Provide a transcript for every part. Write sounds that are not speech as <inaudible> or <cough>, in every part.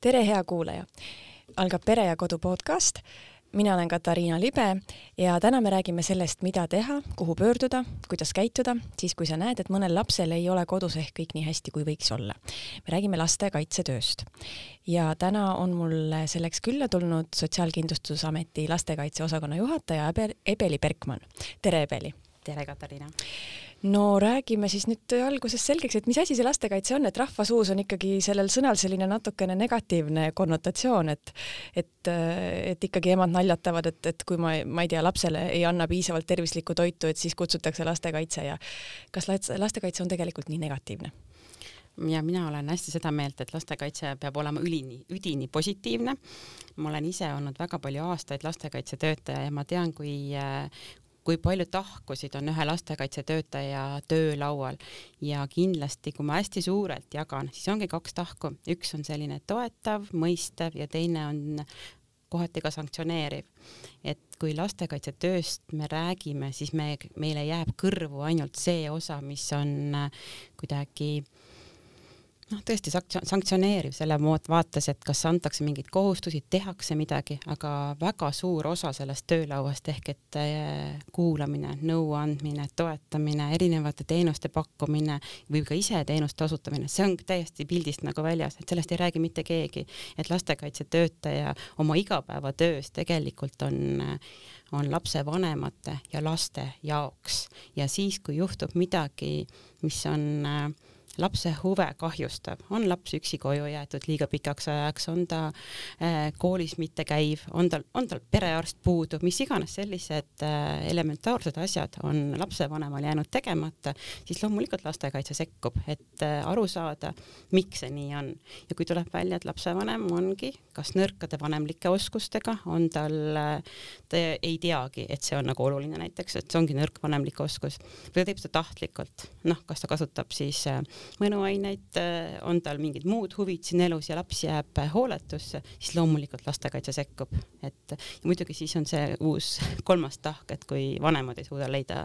tere, hea kuulaja! algab Pere ja Kodu podcast. mina olen Katariina Libe ja täna me räägime sellest, mida teha, kuhu pöörduda, kuidas käituda, siis kui sa näed, et mõnel lapsel ei ole kodus ehk kõik nii hästi, kui võiks olla. me räägime lastekaitsetööst ja täna on mul selleks külla tulnud Sotsiaalkindlustusameti lastekaitse osakonna juhataja Ebeli Berkmann. tere, Ebeli! tere, Katariina! No räägime siis nüüd alguses selgeks, et mis asi see lastekaitse on, et rahvasuus on ikkagi sellel sõnal selline natukene negatiivne konnotatsioon, et et, et ikkagi emad naljatavad, et, et kui ma, ma ei tea, lapsele ei anna piisavalt tervislikku toitu, et siis kutsutakse lastekaitse ja kas lastekaitse on tegelikult nii negatiivne? ja mina olen hästi seda meelt, et lastekaitse peab olema ülini, üdini positiivne. ma olen ise olnud väga palju aastaid lastekaitsetöötaja ja ma tean, kui, kui palju tahkusid on ühe lastekaitsetöötaja töölaual ja kindlasti, kui ma hästi suurelt jagan, siis ongi kaks tahku, üks on selline toetav, mõistev ja teine on kohati ka sanktsioneeriv. et kui lastekaitsetööst me räägime, siis me, meile jääb kõrvu ainult see osa, mis on kuidagi äh, noh, tõesti sanktsioneeriv selle vaates, et kas antakse mingeid kohustusi, tehakse midagi, aga väga suur osa sellest töölauast ehk et äh, kuulamine, nõuandmine, toetamine, erinevate teenuste pakkumine või ka ise teenuste osutamine, see on täiesti pildist nagu väljas, et sellest ei räägi mitte keegi, et lastekaitsetöötaja oma igapäevatöös tegelikult on on lapsevanemate ja laste jaoks. Ja siis, kui juhtub midagi, mis on äh, lapse huve kahjustab, on laps üksi koju jäetud liiga pikaks ajaks, on ta äh, koolis mitte käiv, on tal, on tal perearst puudu, mis iganes sellised äh, elementaarsed asjad on lapsevanemal jäänud tegemata, siis loomulikult lastekaitse sekkub, et äh, aru saada, miks see nii on. ja kui tuleb välja, et lapsevanem ongi kas nõrkade vanemlike oskustega, on tal, ta ei teagi, et see on nagu oluline näiteks, et see ongi nõrk vanemlik oskus või ta teeb seda tahtlikult, noh, kas ta kasutab siis äh, mõnuaineid, äh, on tal mingid muud huvid siin elus ja laps jääb äh, hooletusse, siis loomulikult lastekaitse sekkub, et muidugi siis on see uus <laughs> kolmas tahk, et kui vanemad ei suuda leida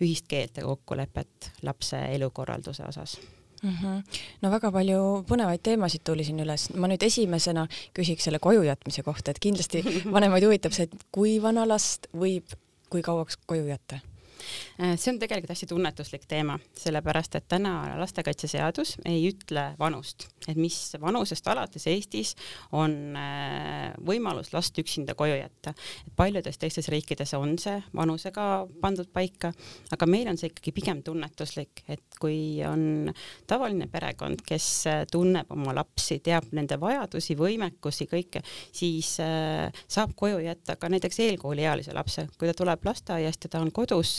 ühist keelt ja kokkulepet lapse elukorralduse osas mm. -hmm. no väga palju põnevaid teemasid tuli siin üles, ma nüüd esimesena küsiks selle koju jätmise kohta, et kindlasti <laughs> vanemaid huvitab see, et kui vana last võib, kui kauaks koju jätta see on tegelikult hästi tunnetuslik teema, sellepärast et täna lastekaitseseadus ei ütle vanust, et mis vanusest alates Eestis on äh, võimalus last üksinda koju jätta. paljudes teistes riikides on see vanusega pandud paika, aga meil on see ikkagi pigem tunnetuslik, et kui on tavaline perekond, kes äh, tunneb oma lapsi, teab nende vajadusi, võimekusi, kõike, siis saab koju jätta ka näiteks eelkooliealise lapse, kui ta tuleb lasteaiast ja ta on kodus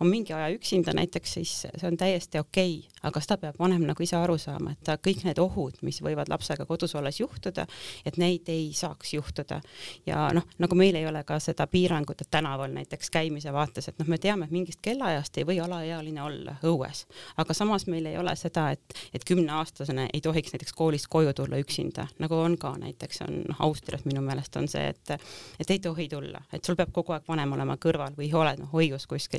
on mingi aja üksinda näiteks, siis see on täiesti okei okay., aga seda peab vanem nagu ise aru saama, et ta kõik need ohud, mis võivad lapsega kodus olles juhtuda, et neid ei saaks juhtuda. ja noh, nagu meil ei ole ka seda piirangut, et tänaval näiteks käimise vaates, et noh, me teame, et mingist kellaajast ei või alaealine olla õues, aga samas meil ei ole seda, et, et kümneaastasena ei tohiks näiteks koolist koju tulla üksinda, nagu on ka näiteks on Austrias minu meelest on see, et, et ei tohi tulla, et sul peab kogu aeg vanem olema kõrval või oled noh hoius kuskil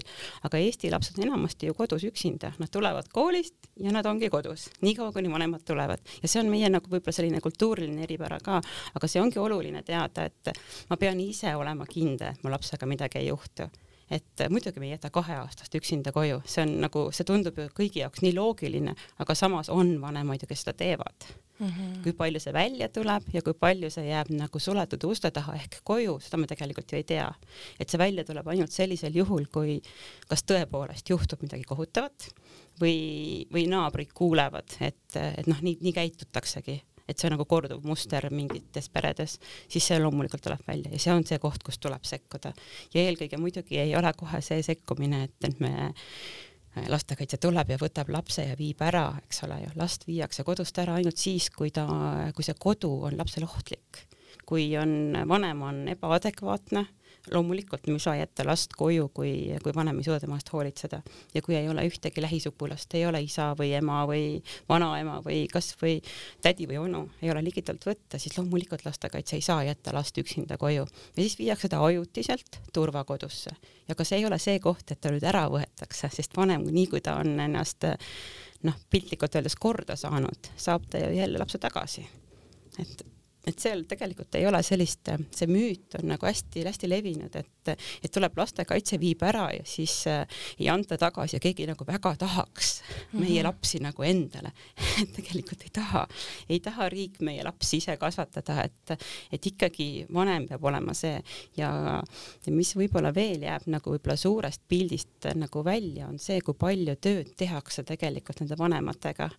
aga Eesti lapsed on enamasti ju kodus üksinda, nad tulevad koolist ja nad ongi kodus, niikaua kuni vanemad tulevad. Ja see on meie nagu võib-olla selline kultuuriline eripära ka, aga see ongi oluline teada, et ma pean ise olema kindel, et mu lapsega midagi ei juhtu et muidugi me ei jäta kaheaastast üksinda koju, see on nagu, see tundub ju kõigi jaoks nii loogiline, aga samas on vanemaid ju, kes seda teevad mm. -hmm. kui palju see välja tuleb ja kui palju see jääb nagu suletud uste taha ehk koju, seda me tegelikult ju ei tea. et see välja tuleb ainult sellisel juhul, kui kas tõepoolest juhtub midagi kohutavat või, või naabrid kuulevad, et, et noh, nii, nii käitutaksegi et see on nagu korduv muster mingites peredes, siis see loomulikult tuleb välja ja see on see koht, kus tuleb sekkuda. ja eelkõige muidugi ei ole kohe see sekkumine, et, et me lastekaitse tuleb ja võtab lapse ja viib ära, eks ole ju, last viiakse kodust ära ainult siis, kui ta, kui see kodu on lapsele ohtlik. kui on, vanem on ebaadekvaatne, loomulikult me ei saa jätta last koju, kui, kui vanem ei suuda tema eest hoolitseda. Ja kui ei ole ühtegi lähisugulast, ei ole isa või ema või vanaema või kasvõi tädi või onu, ei ole ligitalt võtta, siis loomulikult lastekaitse ei saa jätta last üksinda koju. Ja siis viiakse ta ajutiselt turvakodusse. Ja ka see ei ole see koht, et ta nüüd ära võetakse, sest vanem, nii kui ta on ennast noh, piltlikult öeldes korda saanud, saab ta ju jälle lapse tagasi. Et et seal tegelikult ei ole sellist, see müüt on nagu hästi-hästi levinud, et, et tuleb lastekaitse, viib ära ja siis äh, ei anta tagasi ja keegi nagu väga tahaks mm -hmm. meie lapsi nagu endale <laughs> tegelikult ei taha, ei taha riik meie lapsi ise kasvatada, et, et ikkagi vanem peab olema see ja, ja mis võib-olla veel jääb nagu võib-olla suurest pildist nagu välja, on see, kui palju tööd tehakse tegelikult nende vanematega.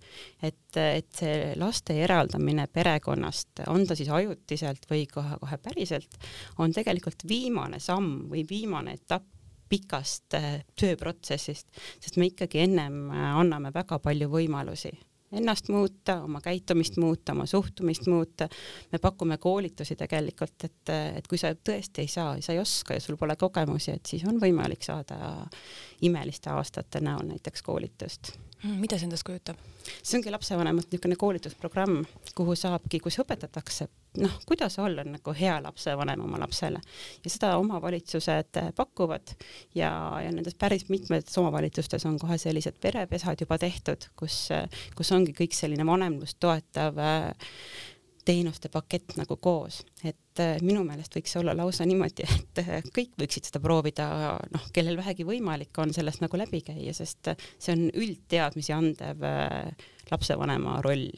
et, et see laste eraldamine perekonnast, on ta siis ajutiselt või kohe-kohe päriselt, on tegelikult viimane samm või viimane etapp pikast äh, tööprotsessist, sest me ikkagi ennem äh, anname väga palju võimalusi ennast muuta, oma käitumist muuta, oma suhtumist muuta. me pakume koolitusi tegelikult, et, et kui sa tõesti ei saa, sa ei oska ja sul pole kogemusi, et siis on võimalik saada imeliste aastate näol näiteks koolitust mida see endast kujutab? see ongi lapsevanemate niisugune koolitusprogramm, kuhu saabki, kus õpetatakse noh, kuidas olla nagu hea lapsevanem oma lapsele ja seda omavalitsused pakuvad ja, ja nendes päris mitmetes omavalitsustes on kohe sellised perepesad juba tehtud, kus, kus ongi kõik selline vanemlust toetav äh, teenuste pakett nagu koos, et äh, minu meelest võiks olla lausa niimoodi, <laughs> et äh, kõik võiksid seda proovida, noh, kellel vähegi võimalik on sellest nagu läbi käia, sest äh, see on üldteadmisi andev lapsevanema roll,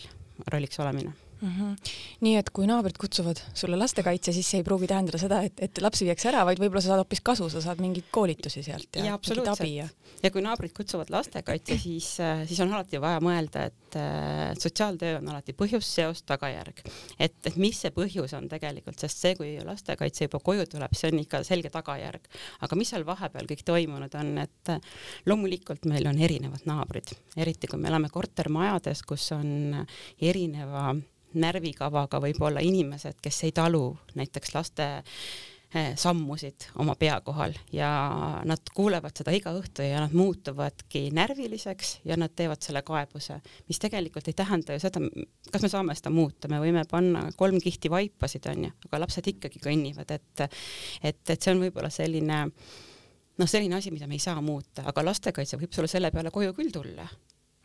rolliks olemine mm. -hmm. nii et kui naabrid kutsuvad sulle lastekaitse, siis see ei pruugi tähendada seda, et, et lapsi viiakse ära, vaid võib-olla sa saad hoopis kasu, sa saad mingeid koolitusi sealt ja, ja mingit abi ja. ja kui naabrid kutsuvad lastekaitse, siis, äh, siis on alati vaja mõelda, et äh, sotsiaaltöö on alati põhjus, seos, tagajärg. et, et mis see põhjus on tegelikult, sest see, kui lastekaitse juba koju tuleb, see on ikka selge tagajärg. aga mis seal vahepeal kõik toimunud on, et äh, loomulikult meil on erinevad naabrid, eriti kui me elame kortermajades, kus on erineva närvikavaga võib-olla inimesed, kes ei talu näiteks laste eh, sammusid oma pea kohal ja nad kuulevad seda iga õhtu ja nad muutuvadki närviliseks ja nad teevad selle kaebuse, mis tegelikult ei tähenda ju seda, kas me saame seda muuta, me võime panna kolm kihti vaipasid, onju, aga lapsed ikkagi kõnnivad, et et, et see on võib-olla selline noh, selline asi, mida me ei saa muuta, aga lastekaitse võib sulle selle peale koju küll tulla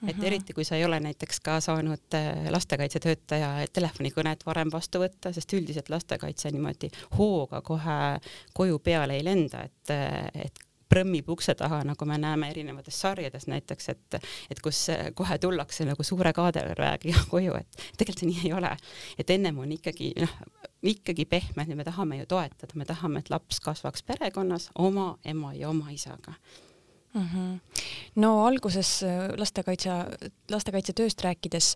et eriti kui sa ei ole näiteks ka saanud äh, lastekaitsetöötaja telefonikõnet varem vastu võtta, sest üldiselt lastekaitse niimoodi hooga kohe koju peale ei lenda, et, et prõmmib ukse taha, nagu me näeme erinevates sarjades näiteks, et, et kus kohe tullakse nagu suure kaaderväega <laughs> koju, et tegelikult see nii ei ole. et ennem on ikkagi noh, ikkagi pehmed ja me tahame ju toetada, me tahame, et laps kasvaks perekonnas oma ema ja oma isaga mm. -hmm. no alguses äh, lastekaitse, lastekaitsetööst rääkides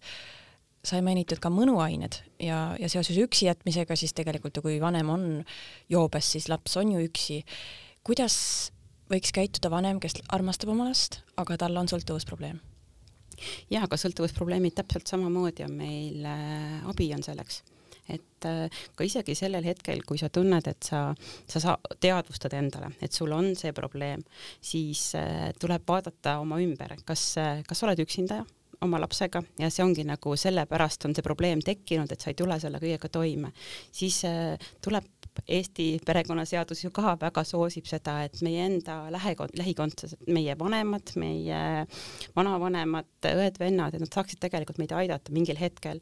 sai mainitud ka mõnuained ja, ja seoses üksi jätmisega siis tegelikult ju kui vanem on joobes, siis laps on ju üksi. kuidas võiks käituda vanem, kes armastab oma last, aga tal on sõltuvusprobleem? jah, aga sõltuvusprobleemid täpselt samamoodi on meil äh,, abi on selleks et äh, ka isegi sellel hetkel, kui sa tunned, et sa, sa saa-, teadvustad endale, et sul on see probleem, siis äh, tuleb vaadata oma ümber, kas, äh, kas sa oled üksinda oma lapsega ja see ongi nagu sellepärast on see probleem tekkinud, et sa ei tule selle kõigega toime, siis tuleb Eesti perekonnaseadus ju ka väga soosib seda, et meie enda lähikond-, lähikondsused, meie vanemad, meie vanavanemad, õed-vennad, et nad saaksid tegelikult meid aidata mingil hetkel.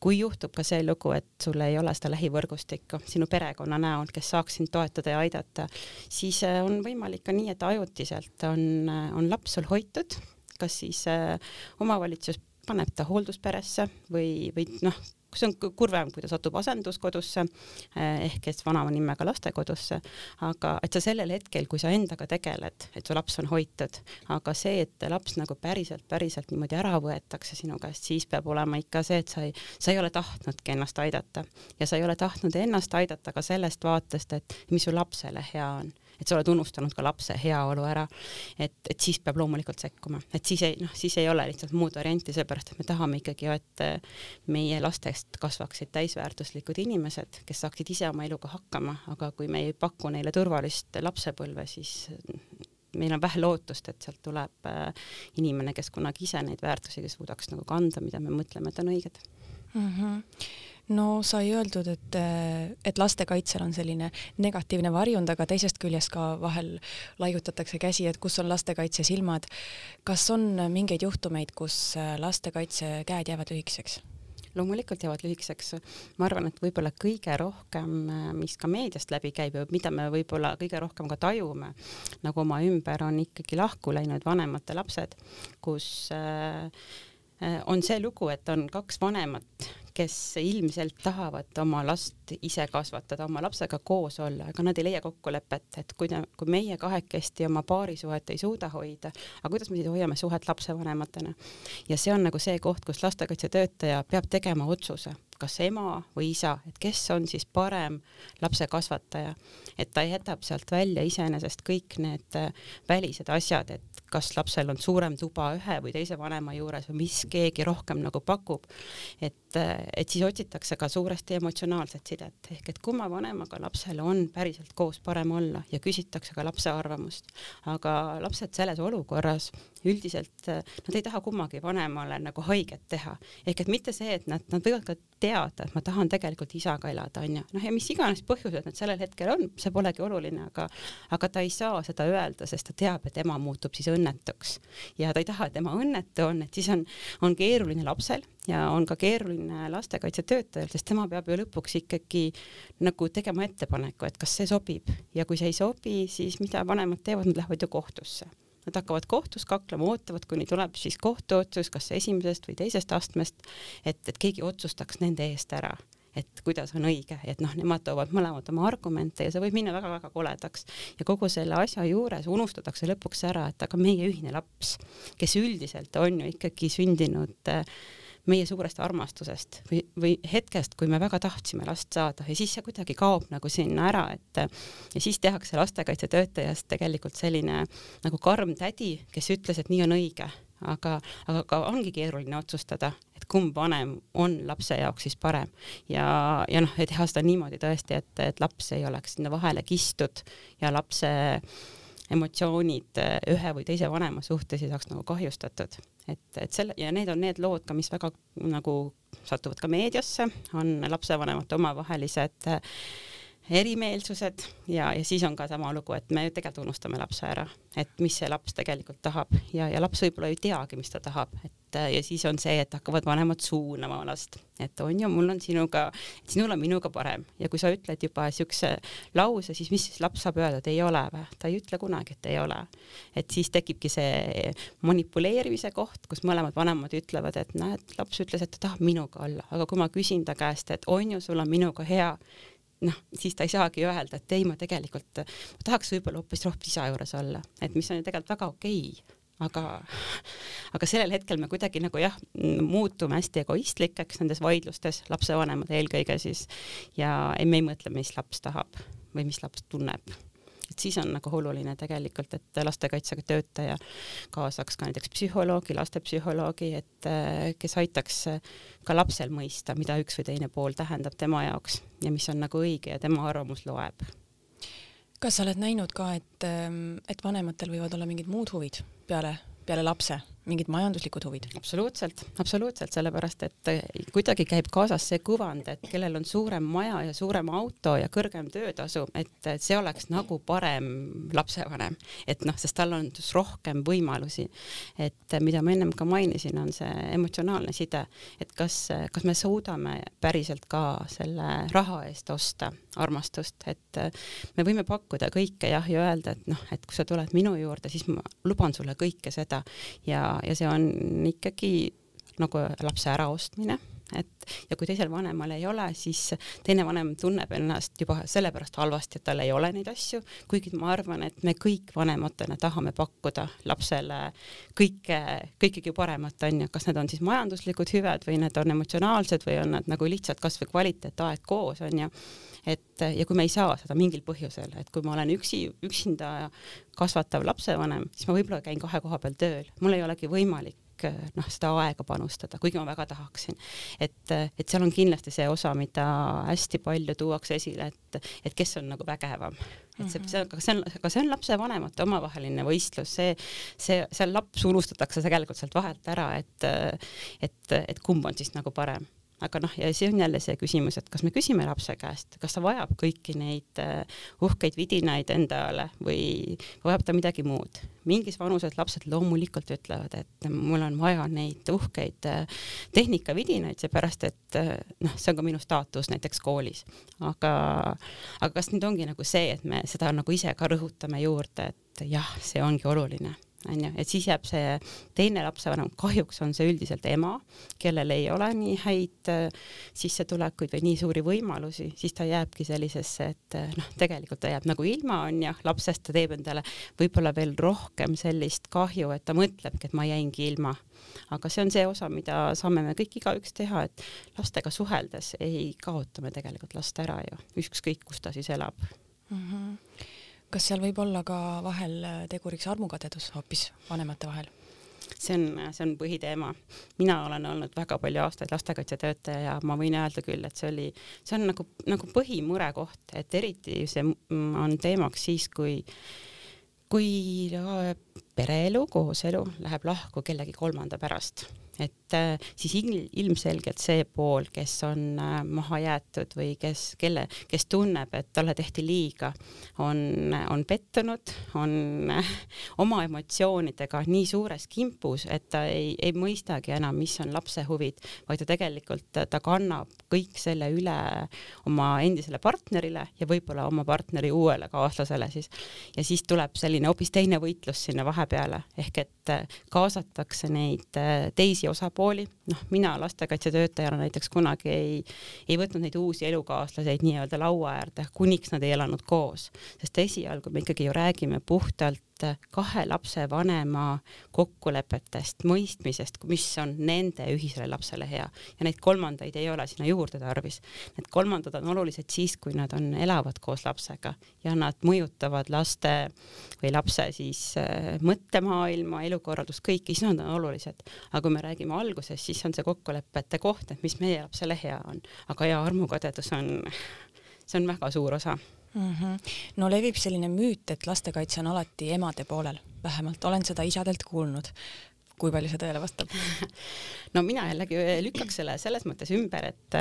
kui juhtub ka see lugu, et sul ei ole seda lähivõrgustikku sinu perekonna näol, kes saaks sind toetada ja aidata, siis äh, on võimalik ka nii, et ajutiselt on, äh, on laps sul hoitud, kas siis äh, omavalitsus paneb ta hooldusperesse või, või noh, see on kurvem, kui ta satub asenduskodusse eh, ehk kes vanema nimega lastekodusse, aga et sa sellel hetkel, kui sa endaga tegeled, et su laps on hoitud, aga see, et laps nagu päriselt, päriselt niimoodi ära võetakse sinu käest, siis peab olema ikka see, et sa ei, sa ei ole tahtnudki ennast aidata. Ja sa ei ole tahtnud ennast aidata ka sellest vaatest, et mis su lapsele hea on et sa oled unustanud ka lapse heaolu ära. et, et siis peab loomulikult sekkuma, et siis ei, noh, siis ei ole lihtsalt muud varianti, sellepärast et me tahame ikkagi ju, et äh, meie lastest kasvaksid täisväärtuslikud inimesed, kes saaksid ise oma eluga hakkama, aga kui me ei paku neile turvalist lapsepõlve, siis meil on vähe lootust, et sealt tuleb äh, inimene, kes kunagi ise neid väärtusi suudaks nagu kanda, mida me mõtleme, et on õiged mm. -hmm no sai öeldud, et, et lastekaitsel on selline negatiivne varjund, aga teisest küljest ka vahel laiutatakse käsi, et kus on lastekaitse silmad. kas on mingeid juhtumeid, kus lastekaitse käed jäävad lühikeseks? loomulikult jäävad lühikeseks. ma arvan, et võib-olla kõige rohkem, mis ka meediast läbi käib ja mida me võib-olla kõige rohkem ka tajume nagu oma ümber, on ikkagi lahku läinud vanemate lapsed, kus äh, on see lugu, et on kaks vanemat, kes ilmselt tahavad oma last ise kasvatada, oma lapsega koos olla, aga nad ei leia kokkulepet, et kui, kui meie kahekesti oma paarisuhet ei suuda hoida, aga kuidas me siis hoiame suhet lapsevanematena. ja see on nagu see koht, kus lastekaitsetöötaja peab tegema otsuse, kas ema või isa, et kes on siis parem lapse kasvataja, et ta jätab sealt välja iseenesest kõik need äh, välised asjad, et kas lapsel on suurem tuba ühe või teise vanema juures või mis keegi rohkem nagu pakub, et, äh, et siis otsitakse ka suuresti emotsionaalset sidet, ehk et kumma vanemaga lapsel on päriselt koos parem olla ja küsitakse ka lapse arvamust. aga lapsed selles olukorras üldiselt, nad ei taha kummagi vanemale nagu haiget teha, ehk et mitte see, et nad, nad võivad ka teada, et ma tahan tegelikult isaga elada, onju, noh ja mis iganes põhjused need sellel hetkel on, see polegi oluline, aga aga ta ei saa seda öelda, sest ta teab, et ema muutub siis õnnetuks. Ja ta ei taha, et ema õnnetu on, et siis on, on keeruline lapsel ja on ka keeruline lastekaitsetöötajal, sest tema peab ju lõpuks ikkagi nagu tegema ettepaneku, et kas see sobib. Ja kui see ei sobi, siis mida vanemad teevad, nad lähevad ju kohtusse Nad hakkavad kohtus kaklema, ootavad, kuni tuleb siis kohtuotsus, kas esimesest või teisest astmest, et, et keegi otsustaks nende eest ära et kuidas on õige, et noh, nemad toovad mõlemad oma argumente ja see võib minna väga-väga koledaks. ja kogu selle asja juures unustatakse lõpuks ära, et aga meie ühine laps, kes üldiselt on ju ikkagi sündinud äh, meie suurest armastusest või, või hetkest, kui me väga tahtsime last saada ja siis see kuidagi kaob nagu sinna ära, et ja siis tehakse lastekaitsetöötajast tegelikult selline nagu karm tädi, kes ütles, et nii on õige, aga, aga ka ongi keeruline otsustada, et kumb vanem on lapse jaoks siis parem. Ja, ja noh, teha seda niimoodi tõesti, et, et laps ei oleks sinna vahele kistud ja lapse emotsioonid ühe või teise vanema suhtes ei saaks nagu kahjustatud. Et, et selle ja need on need lood ka, mis väga nagu satuvad ka meediasse, on lapsevanemate omavahelised äh, erimeelsused ja, ja siis on ka sama lugu, et me tegelikult unustame lapse ära, et mis see laps tegelikult tahab. Ja, ja laps võib-olla ei teagi, mis ta tahab, et ja siis on see, et hakkavad vanemad suunama last, et on ju, mul on sinuga, sinul on minuga parem. Ja kui sa ütled juba siukse lause, siis mis siis laps saab öelda, et ei ole või, ta ei ütle kunagi, et ei ole. et siis tekibki see manipuleerimise koht, kus mõlemad vanemad ütlevad, et näed, laps ütles, et ta tahab minuga olla, aga kui ma küsin ta käest, et on ju, sul on minuga hea noh, siis ta ei saagi öelda, et ei, ma tegelikult, ma tahaks võib-olla hoopis rohkem isa juures olla, et mis on ju tegelikult väga okei okay aga, aga sellel hetkel me kuidagi nagu jah, muutume hästi egoistlikeks nendes vaidlustes, lapsevanemad eelkõige siis, ja me ei mõtle, mis laps tahab või mis laps tunneb et siis on nagu oluline tegelikult, et lastekaitsega töötaja kaasaks ka näiteks psühholoogi, lastepsühholoogi, et kes aitaks ka lapsel mõista, mida üks või teine pool tähendab tema jaoks ja mis on nagu õige ja tema arvamus loeb. kas sa oled näinud ka, et, et vanematel võivad olla mingid muud huvid peale, peale lapse? Mingid majanduslikud huvid? absoluutselt, absoluutselt, sellepärast et eh, kuidagi käib kaasas see kuvand, et kellel on suurem maja ja suurem auto ja kõrgem töötasu, et see oleks nagu parem lapsevanem, et noh, sest tal on rohkem võimalusi. et mida ma ennem ka mainisin, on see emotsionaalne side, et kas, kas me suudame päriselt ka selle raha eest osta armastust, et me võime pakkuda kõike jah, ja öelda, et noh, et kui sa tuled minu juurde, siis ma luban sulle kõike seda ja ja see on ikkagi nagu lapse äraostmine, et ja kui teisel vanemal ei ole, siis teine vanem tunneb ennast juba sellepärast halvasti, et tal ei ole neid asju, kuigi ma arvan, et me kõik vanematena tahame pakkuda lapsele kõike, kõikegi paremat, on ju, kas need on siis majanduslikud hüved või need on emotsionaalsed või on nad nagu lihtsalt kasvõi kvaliteetaeg koos, on ju. Et ja kui me ei saa seda mingil põhjusel, et kui ma olen üksi, üksinda kasvatav lapsevanem, siis ma võib-olla käin kahe koha peal tööl, mul ei olegi võimalik noh, seda aega panustada, kuigi ma väga tahaksin. et, et seal on kindlasti see osa, mida hästi palju tuuakse esile, et, et kes on nagu vägevam. et see, see, aga see on, aga see on lapsevanemate omavaheline võistlus, see, see, seal laps unustatakse tegelikult sealt vahelt ära, et, et, et kumb on siis nagu parem aga noh, ja see on jälle see küsimus, et kas me küsime lapse käest, kas ta vajab kõiki neid uh, uhkeid vidinaid endale või vajab ta midagi muud. mingis vanuses lapsed loomulikult ütlevad, et mul on vaja neid uhkeid uh, tehnikavidinaid, seepärast et uh, noh, see on ka minu staatus näiteks koolis. aga, aga kas nüüd ongi nagu see, et me seda nagu ise ka rõhutame juurde, et jah, see ongi oluline onju, et siis jääb see teine lapsevanem, kahjuks on see üldiselt ema, kellel ei ole nii häid äh, sissetulekuid või nii suuri võimalusi, siis ta jääbki sellisesse, et äh, noh, tegelikult ta jääb nagu ilma onju lapsest, ta teeb endale võib-olla veel rohkem sellist kahju, et ta mõtlebki, et ma jäingi ilma. aga see on see osa, mida saame me kõik igaüks teha, et lastega suheldes ei kaota me tegelikult last ära ju, ükskõik kus ta siis elab mm. -hmm kas seal võib olla ka vahel äh, teguriks armukadedus hoopis vanemate vahel? see on, see on põhiteema. mina olen olnud väga palju aastaid lastekaitsetöötaja ja ma võin öelda küll, et see oli, see on nagu, nagu põhimurekoht, et eriti see on teemaks siis, kui kui äh, pereelu, kooselu läheb lahku kellegi kolmanda pärast et äh, siis ilmselgelt see pool, kes on äh, maha jäetud või kes, kelle, kes tunneb, et talle tehti liiga, on, on pettunud, on äh, <laughs> oma emotsioonidega nii suures kimpus, et ta ei, ei mõistagi enam, mis on lapse huvid, vaid ta tegelikult, ta kannab kõik selle üle oma endisele partnerile ja võib-olla oma partneri uuele kaaslasele siis. ja siis tuleb selline hoopis teine võitlus sinna vahepeale, ehk et kaasatakse neid teisi osapooli, noh, mina lastekaitsetöötajana näiteks kunagi ei, ei võtnud neid uusi elukaaslaseid nii-öelda laua äärde, kuniks nad ei elanud koos, sest esialgu me ikkagi ju räägime puhtalt kahe lapsevanema kokkulepetest, mõistmisest, mis on nende ühisele lapsele hea ja neid kolmandaid ei ole sinna juurde tarvis. Need kolmandad on olulised siis, kui nad on, elavad koos lapsega ja nad mõjutavad laste või lapse siis äh, mõttemaailma, elukorraldust, kõiki, siis nad on olulised. aga kui me räägime alguses, siis on see kokkulepete koht, et mis meie lapsele hea on. aga jaa, armukadedus on, <laughs> see on väga suur osa mm. -hmm. no levib selline müüt, et lastekaitse on alati emade poolel, vähemalt olen seda isadelt kuulnud. kui palju see tõele vastab <laughs> no mina jällegi lükkaks selle selles mõttes ümber, et,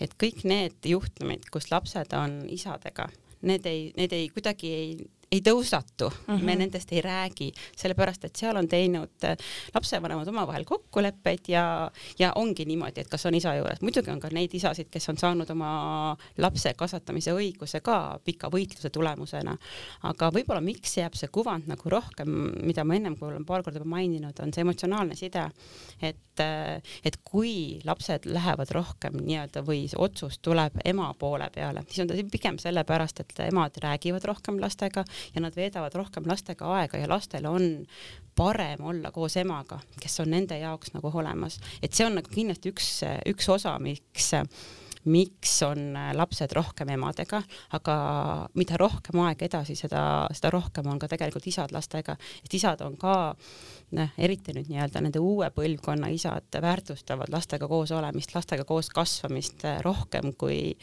et kõik need juhtumid, kus lapsed on isadega, need ei, need ei kuidagi ei ei tõusatu mm, -hmm. me mhm. nendest ei räägi, sellepärast et seal on teinud äh, lapsevanemad omavahel kokkuleppeid ja, ja ongi niimoodi, et kas on isa juures, muidugi on ka neid isasid, kes on saanud oma lapse kasvatamise õiguse ka pika võitluse tulemusena. aga võib-olla miks jääb see kuvand nagu rohkem, mida ma ennem olen paar korda juba maininud, on see emotsionaalne side. et, äh, et kui lapsed lähevad rohkem nii-öelda või see otsus tuleb ema poole peale, siis on ta pigem sellepärast, et emad räägivad rohkem lastega ja nad veedavad rohkem lastega aega ja lastel on parem olla koos emaga, kes on nende jaoks nagu olemas, et see on nagu kindlasti üks, üks osa, miks miks on lapsed rohkem emadega, aga mida rohkem aeg edasi, seda, seda rohkem on ka tegelikult isad lastega, et isad on ka noh, eriti nüüd nii-öelda nende uue põlvkonna isad väärtustavad lastega koos olemist, lastega koos kasvamist eh, rohkem kui,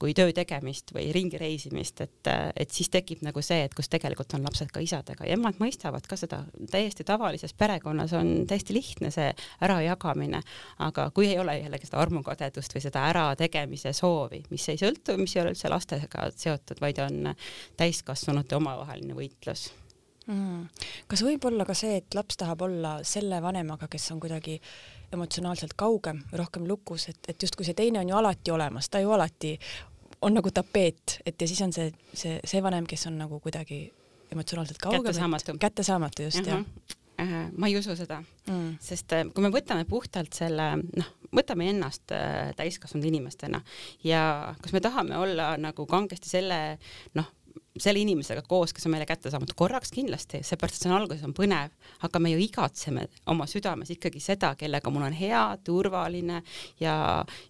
kui töö tegemist või ringi reisimist, et, eh, et siis tekib nagu see, et kus tegelikult on lapsed ka isadega. Ja emad mõistavad ka seda, täiesti tavalises perekonnas on täiesti lihtne see ärajagamine, aga kui ei ole jällegi seda armukadedust või seda ärategemise soovi, mis ei sõltu, mis ei ole üldse lastega seotud, vaid on täiskasvanute omavaheline võitlus mm.. kas võib olla ka see, et laps tahab olla selle vanemaga, kes on kuidagi emotsionaalselt kaugem rohkem lukus, et, et justkui see teine on ju alati olemas, ta ju alati on nagu tapeet, et ja siis on see, see, see vanem, kes on nagu kuidagi emotsionaalselt kaugem. kättesaamatu. kättesaamatu, just uh, -huh. jah äh, ma ei usu seda mm., sest äh, kui me võtame puhtalt selle, noh, võtame ennast äh, täiskasvanud inimestena ja kas me tahame olla nagu kangesti selle, noh, selle inimesega koos, kes on meile kättesaamatu, korraks kindlasti, seepärast et see on alguses on põnev, aga me ju igatseme oma südames ikkagi seda, kellega mul on hea, turvaline ja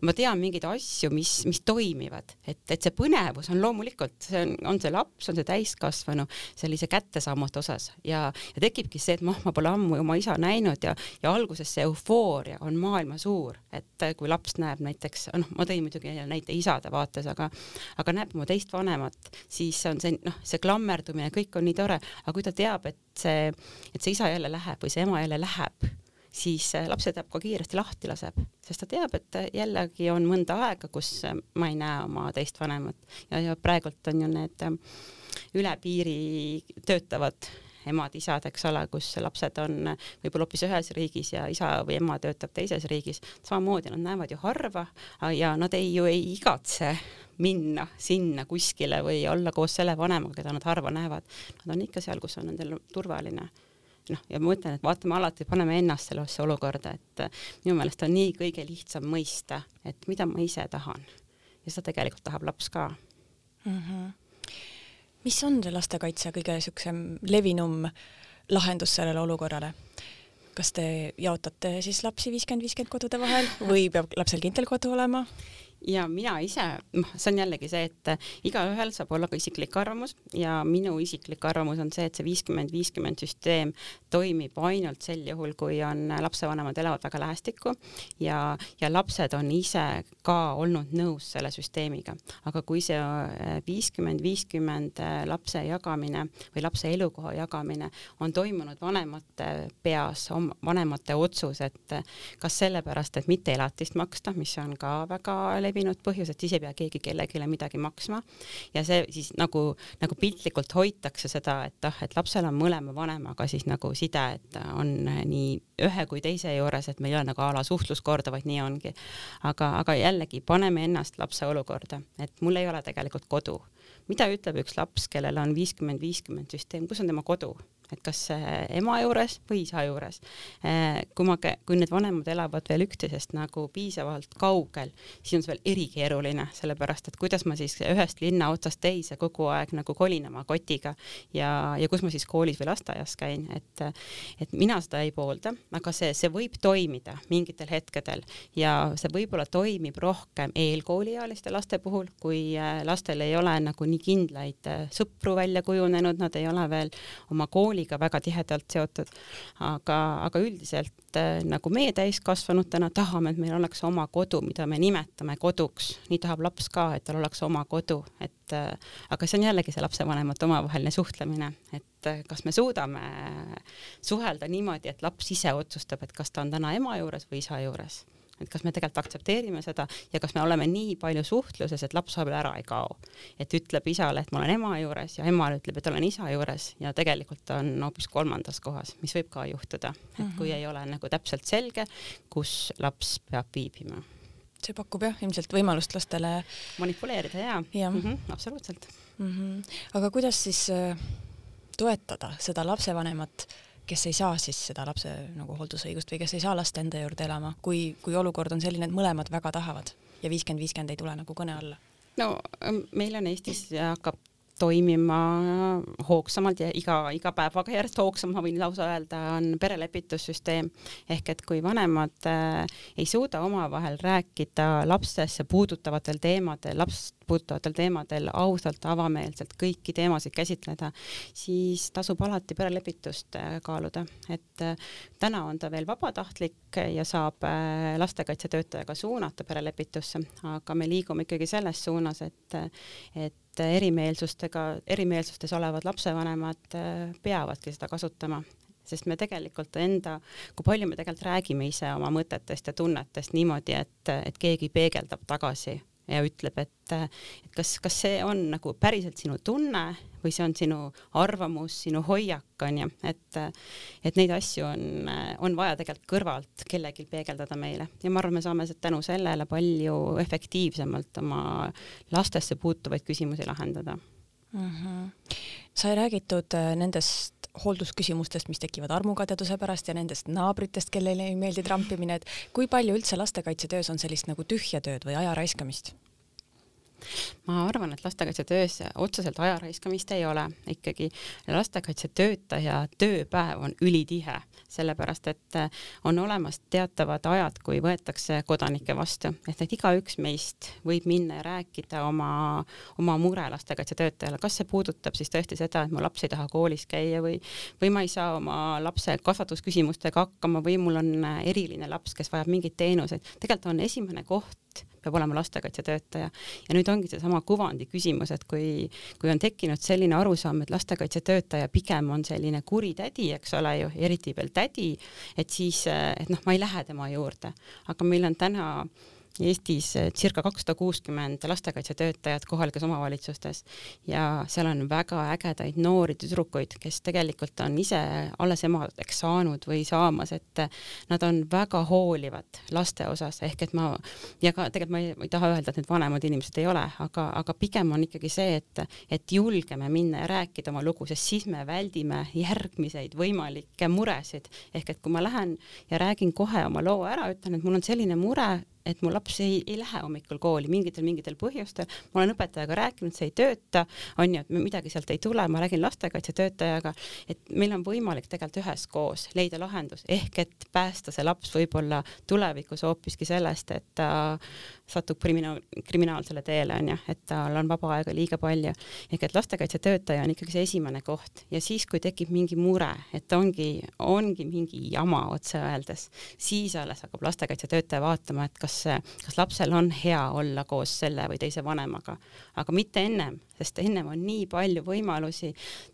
ma tean mingeid asju, mis, mis toimivad, et, et see põnevus on loomulikult, see on, on see laps, on see täiskasvanu sellise kättesaamatu osas ja, ja tekibki see, et noh, ma pole ammu oma isa näinud ja, ja alguses see eufooria on maailma suur, et kui laps näeb näiteks, noh, ma tõin muidugi näite isade vaates, aga, aga näeb oma teist vanemat, siis on see noh, see klammerdumine, kõik on nii tore, aga kui ta teab, et see, et see isa jälle läheb või see ema jälle läheb, siis lapse teab ka kiiresti lahti laseb, sest ta teab, et jällegi on mõnda aega, kus ma ei näe oma teist vanemat. Ja, ja praegult on ju need üle piiri töötavad emad-isad, eks ole, kus lapsed on võib-olla hoopis ühes riigis ja isa või ema töötab teises riigis, samamoodi nad näevad ju harva ja nad ei ju ei igatse minna sinna kuskile või olla koos selle vanemaga, keda nad harva näevad. Nad on ikka seal, kus on nendel turvaline noh, ja ma ütlen, et vaatame alati, paneme ennast sellesse olukorda, et minu meelest on nii kõige lihtsam mõista, et mida ma ise tahan ja seda tegelikult tahab laps ka mm. -hmm mis on see lastekaitse kõige niisugusem levinum lahendus sellele olukorrale? kas te jaotate siis lapsi viiskümmend, viiskümmend kodude vahel või peab lapsel kindel kodu olema? Ja mina ise, noh, see on jällegi see, et igaühel saab olla ka isiklik arvamus ja minu isiklik arvamus on see, et see viiskümmend, viiskümmend süsteem toimib ainult sel juhul, kui on lapsevanemad elavad väga lähestikku ja, ja lapsed on ise ka olnud nõus selle süsteemiga. aga kui see viiskümmend, viiskümmend lapse jagamine või lapse elukoha jagamine on toimunud vanemate peas, vanemate otsus, et kas sellepärast, et mitte elatist maksta, mis on ka väga levinud põhjus, et siis ei pea keegi kellelegi midagi maksma ja see siis nagu, nagu piltlikult hoitakse seda, et ah, et lapsel on mõlema vanemaga siis nagu side, et on nii ühe kui teise juures, et meil ei ole nagu a la suhtluskorda, vaid nii ongi. aga, aga jällegi paneme ennast lapse olukorda, et mul ei ole tegelikult kodu. mida ütleb üks laps, kellel on viiskümmend, viiskümmend süsteem, kus on tema kodu? Et kas ema juures või isa juures. Eh, kui ma, kui need vanemad elavad veel üksteisest nagu piisavalt kaugel, siis on see veel erikeeruline, sellepärast et kuidas ma siis ühest linna otsast teise kogu aeg nagu kolin oma kotiga ja, ja kus ma siis koolis või lasteaias käin, et, et mina seda ei poolda, aga see, see võib toimida mingitel hetkedel ja see võib-olla toimib rohkem eelkooliealiste laste puhul, kui eh, lastel ei ole nagu nii kindlaid sõpru välja kujunenud, nad ei ole veel oma kooli kooliga väga tihedalt seotud. aga, aga üldiselt äh, nagu meie täiskasvanutena tahame, et meil oleks oma kodu, mida me nimetame koduks, nii tahab laps ka, et tal oleks oma kodu, et äh, aga see on jällegi see lapsevanemate omavaheline suhtlemine, et äh, kas me suudame suhelda niimoodi, et laps ise otsustab, et kas ta on täna ema juures või isa juures et kas me tegelikult aktsepteerime seda ja kas me oleme nii palju suhtluses, et laps vahepeal ära ei kao. et ütleb isale, et ma olen ema juures ja ema ütleb, et olen isa juures ja tegelikult on hoopis kolmandas kohas, mis võib ka juhtuda, et mm -hmm. kui ei ole nagu täpselt selge, kus laps peab viibima see pakub jah ilmselt võimalust lastele manipuleerida ja, ja., mm -hmm, absoluutselt mm. -hmm. aga kuidas siis äh, toetada seda lapsevanemat kes ei saa siis seda lapse nagu hooldusõigust või kes ei saa last enda juurde elama, kui, kui olukord on selline, et mõlemad väga tahavad ja viiskümmend, viiskümmend ei tule nagu kõne alla? no ähm, meil on Eestis hakkab toimima hoogsamalt ja iga, iga päevaga järjest hoogsam, ma võin lausa öelda, on perelepitussüsteem. ehk et kui vanemad äh, ei suuda omavahel rääkida lapsesse puudutavatel teemadel, last puudutavatel teemadel ausalt, avameelselt kõiki teemasid käsitleda, siis tasub alati perelepitust äh, kaaluda, et äh, täna on ta veel vabatahtlik ja saab äh, lastekaitsetöötajaga suunata perelepitusse, aga me liigume ikkagi selles suunas, et, et et erimeelsustega, erimeelsustes olevad lapsevanemad äh, peavadki seda kasutama. Sest me tegelikult enda, kui palju me tegelikult räägime ise oma mõtetest ja tunnetest niimoodi, et, et keegi peegeldab tagasi ja ütleb, et, et kas, kas see on nagu päriselt sinu tunne või see on sinu arvamus, sinu hoiak, on ju, et, et neid asju on, on vaja tegelikult kõrvalt kellelgi peegeldada meile ja ma arvan, me saame tänu sellele palju efektiivsemalt oma lastesse puutuvaid küsimusi lahendada mm. -hmm. sai räägitud äh, nendest hooldusküsimustest, mis tekivad armukadeduse pärast ja nendest naabritest, kellele ei meeldi trampimine, et kui palju üldse lastekaitsetöös on sellist nagu tühja tööd või aja raiskamist? Ma arvan, et lastekaitsetöös otseselt aja raiskamist ei ole, ikkagi lastekaitsetöötaja tööpäev on ülitihe, sellepärast et on olemas teatavad ajad, kui võetakse kodanikke vastu, ehk et igaüks meist võib minna ja rääkida oma, oma mure lastekaitsetöötajale, kas see puudutab siis tõesti seda, et mu laps ei taha koolis käia või, või ma ei saa oma lapse kasvatusküsimustega hakkama või mul on eriline laps, kes vajab mingeid teenuseid, tegelikult on esimene koht, peab olema lastekaitsetöötaja. ja nüüd ongi seesama kuvandi küsimus, et kui, kui on tekkinud selline arusaam, et lastekaitsetöötaja pigem on selline kuri tädi, eks ole ju, eriti veel tädi, et siis, et noh, ma ei lähe tema juurde, aga meil on täna Eestis eh, circa kakssada kuuskümmend lastekaitsetöötajat kohalikes omavalitsustes ja seal on väga ägedaid noori tüdrukuid, kes tegelikult on ise alles emadeks saanud või saamas, et nad on väga hoolivad laste osas, ehk et ma ja ka tegelikult ma ei, ma ei taha öelda, et need vanemad inimesed ei ole, aga, aga pigem on ikkagi see, et, et julgeme minna ja rääkida oma lugu, sest siis me väldime järgmiseid võimalikke muresid. ehk et kui ma lähen ja räägin kohe oma loo ära, ütlen, et mul on selline mure, et mu laps ei, ei lähe hommikul kooli mingitel, mingitel põhjustel, ma olen õpetajaga rääkinud, see ei tööta, on ju, et midagi sealt ei tule, ma räägin lastekaitsetöötajaga, et meil on võimalik tegelikult üheskoos leida lahendus, ehk et päästa see laps võib-olla tulevikus hoopiski sellest, et ta satub kriminaal, kriminaalsele teele, on ju, et tal on vaba aega liiga palju. ehk et lastekaitsetöötaja on ikkagi see esimene koht. Ja siis, kui tekib mingi mure, et ongi, ongi mingi jama otse öeldes, siis alles hakkab lastekaitsetöötaja vaatama, et kas, kas lapsel on hea olla koos selle või teise vanemaga, aga mitte ennem sest ennem on nii palju võimalusi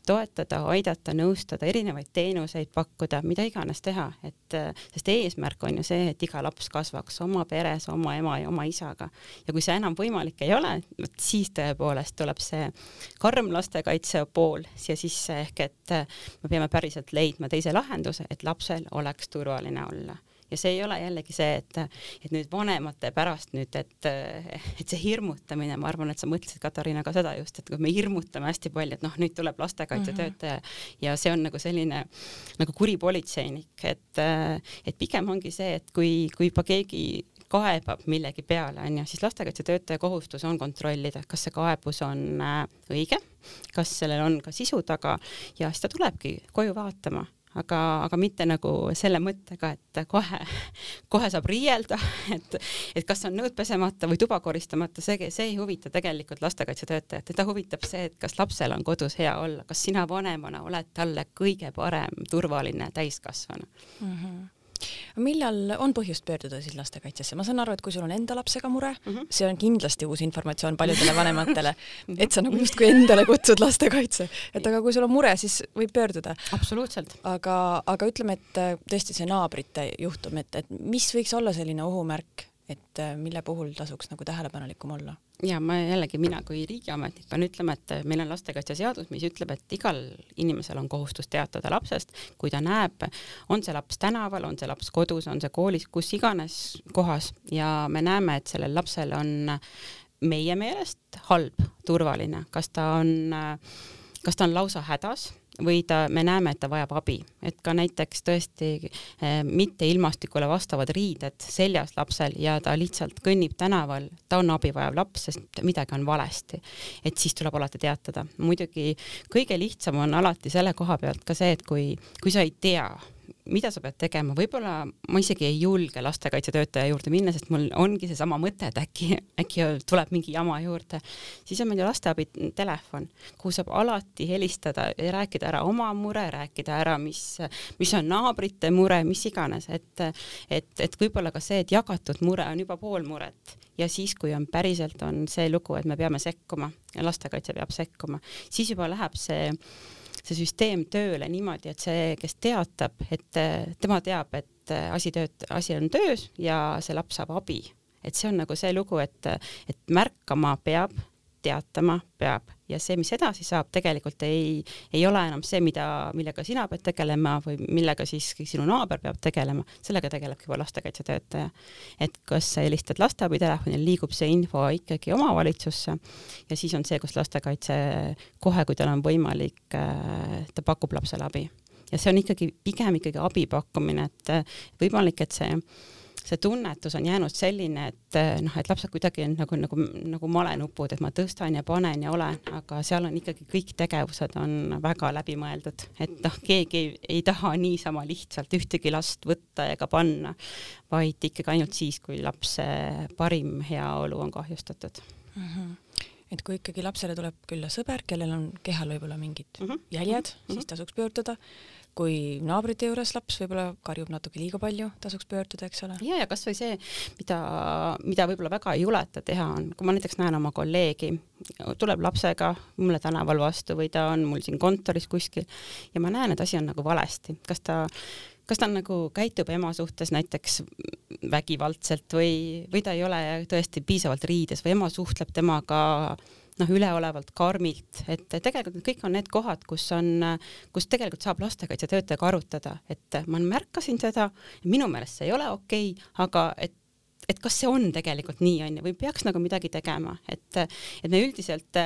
toetada, aidata, nõustada, erinevaid teenuseid pakkuda, mida iganes teha, et sest eesmärk on ju see, et iga laps kasvaks oma peres, oma ema ja oma isaga. ja kui see enam võimalik ei ole, vot siis tõepoolest tuleb see karm lastekaitse pool siia sisse, ehk et me peame päriselt leidma teise lahenduse, et lapsel oleks turvaline olla ja see ei ole jällegi see, et, et nüüd vanemate pärast nüüd, et, et see hirmutamine, ma arvan, et sa mõtlesid, Katariina, ka seda just, et kui me hirmutame hästi palju, et noh, nüüd tuleb lastekaitsetöötaja mm -hmm. ja see on nagu selline nagu kuri politseinik, et, et pigem ongi see, et kui, kui juba keegi kaebab millegi peale, onju, siis lastekaitsetöötaja kohustus on kontrollida, kas see kaebus on äh, õige, kas sellel on ka sisu taga ja siis ta tulebki koju vaatama aga, aga mitte nagu selle mõttega, et kohe, kohe saab riielda, <laughs> et, et kas on nõud pesemata või tuba koristamata, see, see ei huvita tegelikult lastekaitsetöötajat, teda huvitab see, et kas lapsel on kodus hea olla, kas sina vanemana oled talle kõige parem turvaline täiskasvanu mm. -hmm millal on põhjust pöörduda siis lastekaitsesse, ma saan aru, et kui sul on enda lapsega mure mm, -hmm. see on kindlasti uus informatsioon paljudele vanematele <laughs> et sa nagu justkui endale kutsud lastekaitse, et aga kui sul on mure, siis võib pöörduda. absoluutselt. aga, aga ütleme, et tõesti see naabrite juhtum, et, et mis võiks olla selline ohumärk, et äh, mille puhul tasuks nagu tähelepanelikum olla? ja ma jällegi, mina kui riigiametnik pean ütlema, et meil on lastekaitseseadus, mis ütleb, et igal inimesel on kohustus teatada lapsest, kui ta näeb, on see laps tänaval, on see laps kodus, on see koolis, kus iganes kohas ja me näeme, et sellel lapsel on meie meelest halb, turvaline, kas ta on, kas ta on lausa hädas või ta, me näeme, et ta vajab abi, et ka näiteks tõesti eh, mitte ilmastikule vastavad riided seljas lapsel ja ta lihtsalt kõnnib tänaval, ta on abi vajav laps, sest midagi on valesti. et siis tuleb alati teatada. muidugi kõige lihtsam on alati selle koha pealt ka see, et kui, kui sa ei tea, mida sa pead tegema, võib-olla ma isegi ei julge lastekaitsetöötaja juurde minna, sest mul ongi seesama mõte, et äkki, äkki tuleb mingi jama juurde. siis on meil ju lasteabi telefon, kuhu saab alati helistada ja rääkida ära oma mure, rääkida ära, mis, mis on naabrite mure, mis iganes, et, et, et võib-olla ka see, et jagatud mure on juba pool muret. Ja siis, kui on päriselt on see lugu, et me peame sekkuma lastekaitse peab sekkuma, siis juba läheb see see süsteem tööle niimoodi, et see, kes teatab, et eh, tema teab, et eh, asi tööt-, asi on töös ja see laps saab abi. et see on nagu see lugu, et, et märkama peab, teatama peab ja see, mis edasi saab, tegelikult ei, ei ole enam see, mida, millega sina pead tegelema või millega siis sinu naaber peab tegelema, sellega tegelebki juba lastekaitsetöötaja. et kas sa helistad lasteabitelefonil, liigub see info ikkagi omavalitsusse ja siis on see, kus lastekaitse kohe, kui tal on võimalik, äh, ta pakub lapsele abi. ja see on ikkagi pigem ikkagi abi pakkumine, et võimalik, et see see tunnetus on jäänud selline, et eh, noh, et lapsed kuidagi on nagu, nagu, nagu malenupud, et ma tõstan ja panen ja olen, aga seal on ikkagi kõik tegevused on väga läbimõeldud, et noh, keegi ei, ei taha niisama lihtsalt ühtegi last võtta ega panna, vaid ikkagi ainult siis, kui lapse parim heaolu on kahjustatud mm. -hmm et kui ikkagi lapsele tuleb külla sõber, kellel on kehal võib-olla mingid mm -hmm. jäljed mm, -hmm. siis tasuks pöörduda kui naabrite juures laps võib-olla karjub natuke liiga palju, tasuks pöörduda, eks ole. ja, ja kasvõi see, mida, mida võib-olla väga ei juleta teha, on, kui ma näiteks näen oma kolleegi, tuleb lapsega mulle tänaval vastu või ta on mul siin kontoris kuskil ja ma näen, et asi on nagu valesti, kas ta kas ta nagu käitub ema suhtes näiteks vägivaldselt või, või ta ei ole tõesti piisavalt riides või ema suhtleb temaga noh, üleolevalt karmilt, et tegelikult kõik on need kohad, kus on, kus tegelikult saab lastekaitsetöötajaga arutada, et ma märkasin seda, minu meelest see ei ole okei okay,, aga et et kas see on tegelikult nii, on ju, või peaks nagu midagi tegema, et, et me üldiselt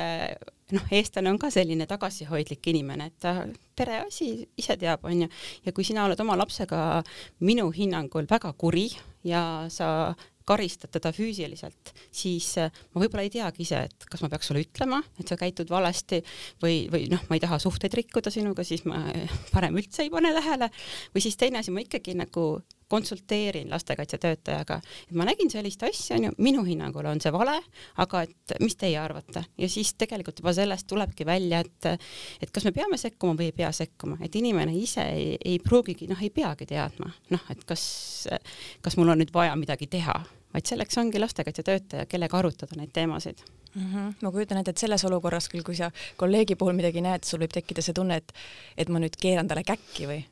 noh, eestlane on ka selline tagasihoidlik inimene, et ta pere asi ise teab, on ju, ja kui sina oled oma lapsega minu hinnangul väga kuri ja sa karistad teda füüsiliselt, siis äh, ma võib-olla ei teagi ise, et kas ma peaks sulle ütlema, et sa käitud valesti või, või noh, ma ei taha suhteid rikkuda sinuga, siis ma parem üldse ei pane tähele. Või siis teine asi, ma ikkagi nagu konsulteerin lastekaitsetöötajaga, et ma nägin sellist asja, onju, minu hinnangul on see vale, aga et mis teie arvate? Ja siis tegelikult juba sellest tulebki välja, et et kas me peame sekkuma või ei pea sekkuma, et inimene ise ei, ei pruugigi, noh, ei peagi teadma, noh, et kas, kas mul on nüüd vaja midagi teha, vaid selleks ongi lastekaitsetöötaja, kellega arutada neid teemasid. Mm. -hmm. ma kujutan ette, et selles olukorras küll, kui sa kolleegi puhul midagi näed, sul võib tekkida see tunne, et et ma nüüd keeran talle käkki või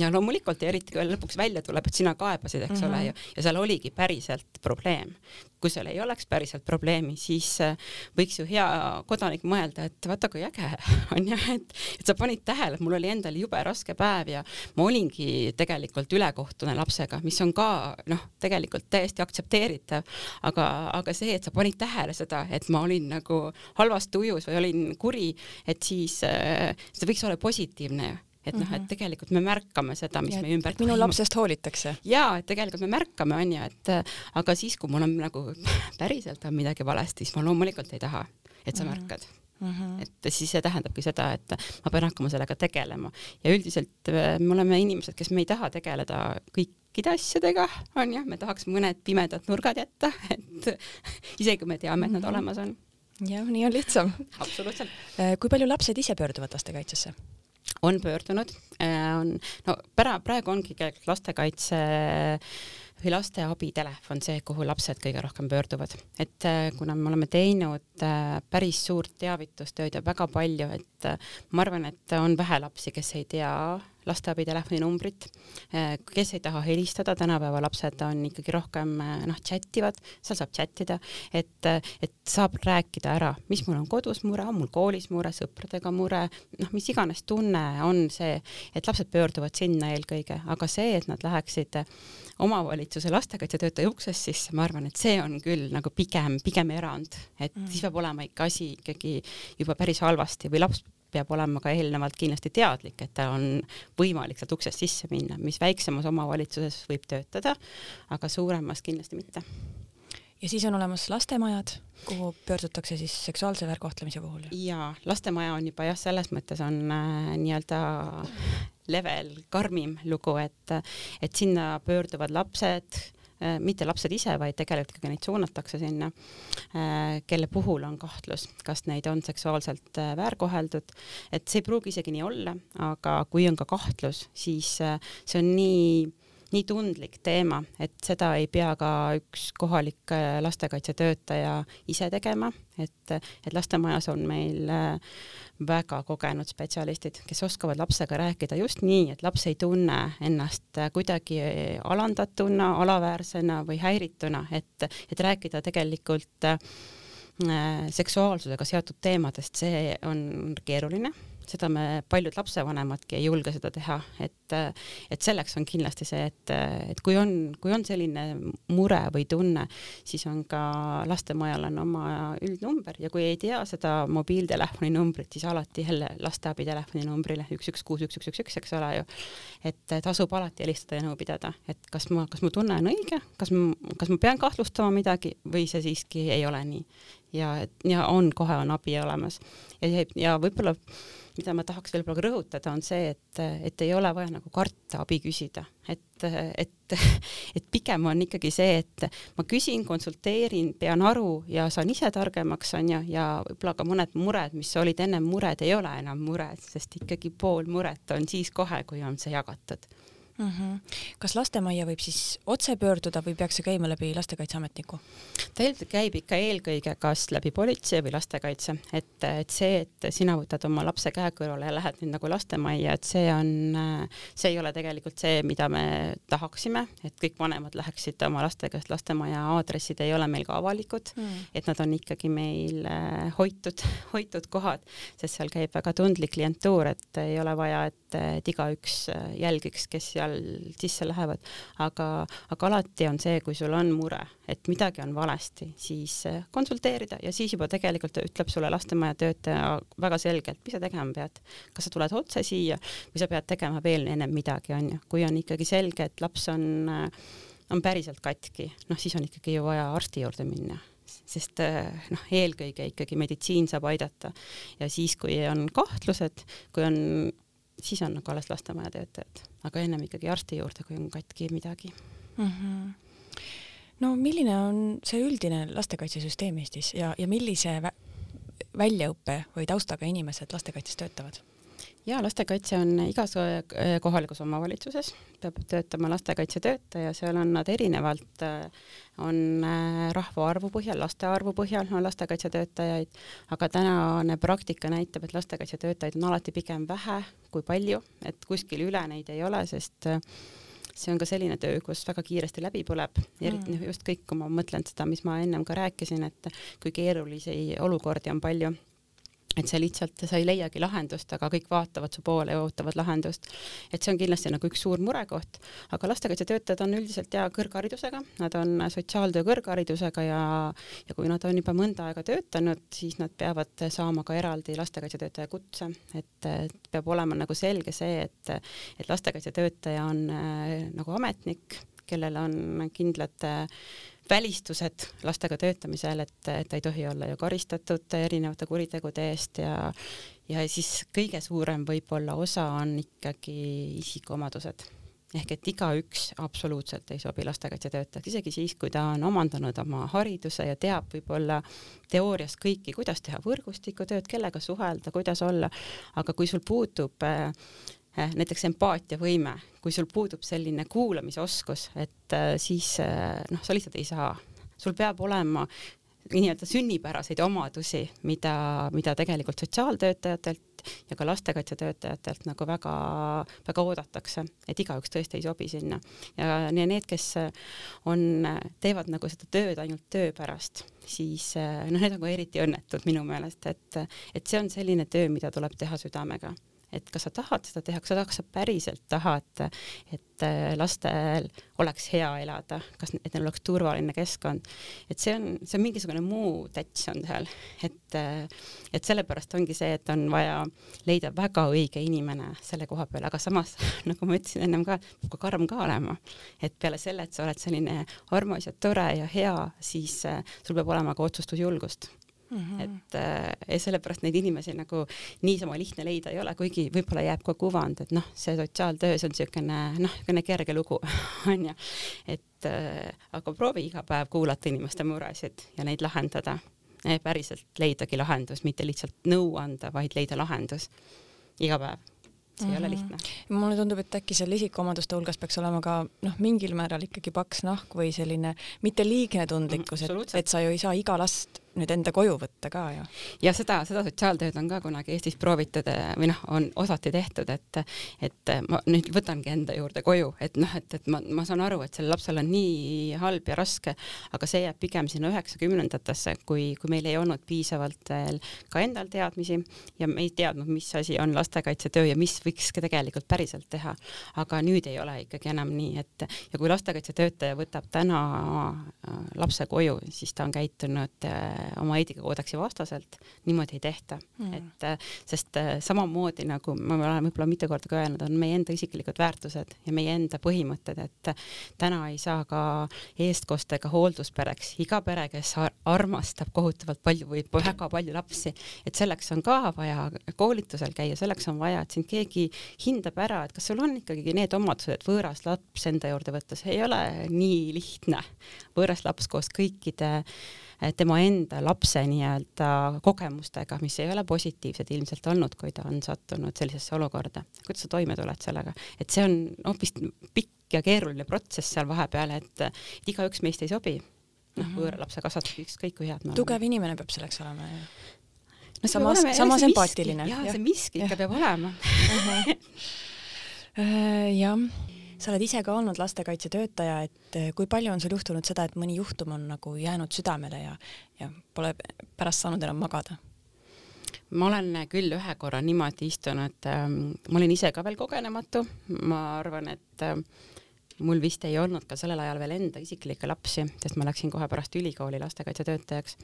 ja loomulikult ja eriti kui lõpuks välja tuleb, et sina kaebasid, eks mm -hmm. ole ju, ja seal oligi päriselt probleem. kui seal ei oleks päriselt probleemi, siis äh, võiks ju hea kodanik mõelda, et vaata kui äge <laughs> on ju, et, et sa panid tähele, et mul oli endal jube raske päev ja ma olingi tegelikult ülekohtune lapsega, mis on ka noh, tegelikult täiesti aktsepteeritav, aga, aga see, et sa panid tähele seda, et ma olin nagu halvas tujus või olin kuri, et siis äh, see võiks olla positiivne ju et noh, et mhm. tegelikult me märkame seda, mis ja, meie ümber toimub. minu lapsest hoolitakse. jaa, et tegelikult me märkame, on ju, et aga siis, kui mul on nagu <laughs> päriselt on midagi valesti, siis ma loomulikult ei taha, et sa mm -hmm. märkad Mm -hmm. et siis see tähendabki seda, et ma pean hakkama sellega tegelema ja üldiselt äh, me oleme inimesed, kes me ei taha tegeleda kõikide asjadega, on ju, me tahaks mõned pimedad nurgad jätta, <laughs> et isegi kui me teame, et nad mm -hmm. olemas on. jah, nii on lihtsam. absoluutselt. Äh, kui palju lapsed ise pöörduvad lastekaitsesse? On pöördunud, äh, on, no pra-, praegu ongi tegelikult lastekaitse või laste abitelefon see, kuhu lapsed kõige rohkem pöörduvad, et äh, kuna me oleme teinud äh, päris suurt teavitustööd ja väga palju, et ma arvan, et on vähe lapsi, kes ei tea lasteabi telefoninumbrit, eh, kes ei taha helistada, tänapäeva lapsed on ikkagi rohkem eh, noh, chat ivad, seal saab chat ida, et, et saab rääkida ära, mis mul on kodus mure, on mul koolis mure, sõpradega mure, noh, mis iganes tunne on see, et lapsed pöörduvad sinna eelkõige, aga see, et nad läheksid omavalitsuse lastekaitsetöötaja uksest sisse, ma arvan, et see on küll nagu pigem, pigem erand, et mm. siis peab olema ikka asi ikkagi juba päris halvasti või laps peab olema ka eelnevalt kindlasti teadlik, et tal on võimalik sealt uksest sisse minna, mis väiksemas omavalitsuses võib töötada, aga suuremas kindlasti mitte. ja siis on olemas lastemajad, kuhu pöördutakse siis seksuaalse väärkohtlemise puhul? jaa, lastemaja on juba jah, selles mõttes on äh, nii-öelda level karmim lugu, et, et sinna pöörduvad lapsed, mitte lapsed ise, vaid tegelikult ikkagi neid suunatakse sinna, äh, kelle puhul on kahtlus, kas neid on seksuaalselt äh, väärkoheldud, et see ei pruugi isegi nii olla, aga kui on ka kahtlus, siis see on nii nii tundlik teema, et seda ei pea ka üks kohalik lastekaitsetöötaja ise tegema, et, et lastemajas on meil väga kogenud spetsialistid, kes oskavad lapsega rääkida just nii, et laps ei tunne ennast kuidagi alandatuna, alaväärsena või häirituna, et, et rääkida tegelikult äh, seksuaalsusega seotud teemadest, see on keeruline seda me, paljud lapsevanemadki ei julge seda teha, et, et selleks on kindlasti see, et, et kui on, kui on selline mure või tunne, siis on ka lastemajal on oma üldnumber ja kui ei tea seda mobiiltelefoni numbrit, siis alati jälle lasteabi telefoni numbrile üks, üks, kuus, üks, üks, üks, üks, eks ole ju. et tasub alati helistada ja nõu pidada, et kas ma, kas mu tunne on õige, kas ma, kas ma pean kahtlustama midagi või see siiski ei ole nii ja, ja on, kohe on abi olemas ja, ja võib-olla mida ma tahaks veel praegu rõhutada, on see, et, et ei ole vaja nagu karta abi küsida, et, et, et pigem on ikkagi see, et ma küsin, konsulteerin, pean aru ja saan ise targemaks, on ju, ja võib-olla ka mõned mured, mis olid ennem mured, ei ole enam mured, sest ikkagi pool muret on siis kohe, kui on see jagatud mm. -hmm. kas lastemajja võib siis otse pöörduda või peaks see käima läbi lastekaitseametniku? ilmselt käib ikka eelkõige kas läbi politsei või lastekaitse, et, et see, et sina võtad oma lapse käe kõrvale ja lähed nüüd nagu lastemajja, et see on, see ei ole tegelikult see, mida me tahaksime, et kõik vanemad läheksid oma lastega, sest lastemaja aadressid ei ole meil ka avalikud mm., et nad on ikkagi meil äh, hoitud, <laughs> hoitud kohad, sest seal käib väga tundlik klientuur, et ei ole vaja, et, et igaüks äh, jälgiks, kes seal sisse lähevad, aga, aga alati on see, kui sul on mure, et midagi on valesti, siis eh, konsulteerida ja siis juba tegelikult ütleb sulle lastemaja töötaja väga selgelt, mis sa tegema pead. kas sa tuled otse siia või sa pead tegema veel ennem midagi, on ju, kui on ikkagi selge, et laps on, eh, on päriselt katki, noh siis on ikkagi ju vaja arsti juurde minna. Sest noh, eelkõige ikkagi meditsiin saab aidata. Ja siis, kui on kahtlused, kui on siis on nagu alles lastemaja töötajad, aga ennem ikkagi arsti juurde, kui on katki midagi mm. -hmm. no milline on see üldine lastekaitsesüsteem Eestis ja, ja millise vä väljaõppe või taustaga inimesed lastekaitses töötavad? Ja lastekaitse on igas äh, kohalikus omavalitsuses, peab töötama lastekaitsetöötaja, seal on nad erinevalt, äh, on äh, rahvaarvu põhjal, laste arvu põhjal on lastekaitsetöötajaid, aga tänane praktika näitab, et lastekaitsetöötajaid on alati pigem vähe kui palju, et kuskil üle neid ei ole, sest see on ka selline töö, kus väga kiiresti läbi põleb, eriti noh, just kõik, kui ma mõtlen seda, mis ma ennem ka rääkisin, et kui keerulisi olukordi on palju et sa lihtsalt, sa ei leiagi lahendust, aga kõik vaatavad su poole ja ootavad lahendust. et see on kindlasti nagu üks suur murekoht, aga lastekaitsetöötajad on üldiselt ja kõrgharidusega, nad on sotsiaaltöö kõrgharidusega ja, ja kui nad on juba mõnda aega töötanud, siis nad peavad saama ka eraldi lastekaitsetöötaja kutse, et, peab olema nagu selge see, et, et lastekaitsetöötaja on äh, nagu ametnik, kellel on kindlad äh, välistused lastega töötamisel, et, et ta ei tohi olla ju karistatud erinevate kuritegude eest ja ja siis kõige suurem võib-olla osa on ikkagi isikuomadused. Ehk et igaüks absoluutselt ei sobi lastekaitsetöötajaks, isegi siis, kui ta on omandanud oma hariduse ja teab võib-olla teoorias kõiki, kuidas teha võrgustikutööd, kellega suhelda, kuidas olla, aga kui sul puudub äh, näiteks empaatiavõime, kui sul puudub selline kuulamisoskus, et eh, siis eh, noh, sa lihtsalt ei saa, sul peab olema nii-öelda sünnipäraseid omadusi, mida, mida tegelikult sotsiaaltöötajatelt ja ka lastekaitsetöötajatelt nagu väga, väga oodatakse, et igaüks tõesti ei sobi sinna. ja need, kes on, teevad nagu seda tööd ainult töö pärast, siis noh, need on ka eriti õnnetud minu meelest, et, et see on selline töö, mida tuleb teha südamega et kas sa tahad seda teha, kas sa, kas sa päriselt tahad, et äh, lastel oleks hea elada, kas, et neil oleks turvaline keskkond, et see on, see on mingisugune muu täts on seal, et, äh, et sellepärast ongi see, et on vaja leida väga õige inimene selle koha peal, aga samas <laughs> nagu ma ütlesin ennem ka, peab ka karm ka olema, et peale selle, et sa oled selline armas ja tore ja hea, siis äh, sul peab olema ka otsustusjulgust Mm -hmm. et äh, ja sellepärast neid inimesi nagu niisama lihtne leida ei ole, kuigi võib-olla jääb ka kuvand, et noh, see sotsiaaltöö, see on niisugune noh, niisugune kerge lugu <laughs> onju, et äh, aga proovi iga päev kuulata inimeste muresid ja neid lahendada, päriselt leidagi lahendus, mitte lihtsalt nõu anda, vaid leida lahendus iga päev see mm -hmm. ei ole mhm. lihtne. mulle tundub, et äkki seal isikuomaduste hulgas peaks olema ka noh, mingil määral ikkagi paks nahk või selline mitte liigne tundlikkus mm, -hmm, et, et sa ju ei saa iga last nüüd enda koju võtta ka ju. ja seda, seda sotsiaaltööd on ka kunagi Eestis proovitud eh, või noh, on osati tehtud, et, et ma nüüd võtangi enda juurde koju, et noh, et, et ma, ma saan aru, et sellel lapsel on nii halb ja raske, aga see jääb pigem sinna üheksakümnendatesse, kui, kui meil ei olnud piisavalt veel ka endal teadmisi ja me ei teadnud, mis asi on lastekaitsetöö ja mis võiks ka tegelikult päriselt teha. aga nüüd ei ole ikkagi enam nii, et ja kui lastekaitsetöötaja võtab täna lapse koju, siis ta on käitunud oma eetikakoodeksi vastaselt, niimoodi ei tehta mm.. et äh, sest äh, samamoodi nagu me oleme võib-olla mitu korda ka öelnud, on meie enda isiklikud väärtused ja meie enda põhimõtted, et täna ei saa ka eestkostega hoolduspereks iga pere, kes armastab kohutavalt palju või väga palju lapsi, et selleks on ka vaja koolitusel käia, selleks on vaja, et sind keegi hindab ära, et kas sul on ikkagi need omadused, et võõras laps enda juurde võtta, see ei ole nii lihtne. võõras laps koos kõikide eh, tema enda lapse nii-öelda kogemustega, mis ei ole positiivsed ilmselt olnud, kui ta on sattunud sellisesse olukorda. kuidas sa toime tuled sellega, et see on hoopis pikk ja keeruline protsess seal vahepeal, et, igaüks meist ei sobi noh -hmm., võõra lapse kasvatus, ükskõik kui head me oleme. tugev inimene peab selleks olema ju no samas, samas empaatiline. jah, see miski ikka <laughs> peab olema <laughs> äh, jah, sa oled ise ka olnud lastekaitsetöötaja, et äh, kui palju on sul juhtunud seda, et mõni juhtum on nagu jäänud südamele ja, ja pole pärast saanud enam magada? ma olen küll ühe korra niimoodi istunud ähm,, ma olin ise ka veel kogenematu, ma arvan, et äh, mul vist ei olnud ka sellel ajal veel enda isiklikke lapsi, sest ma läksin kohe pärast ülikooli lastekaitsetöötajaks.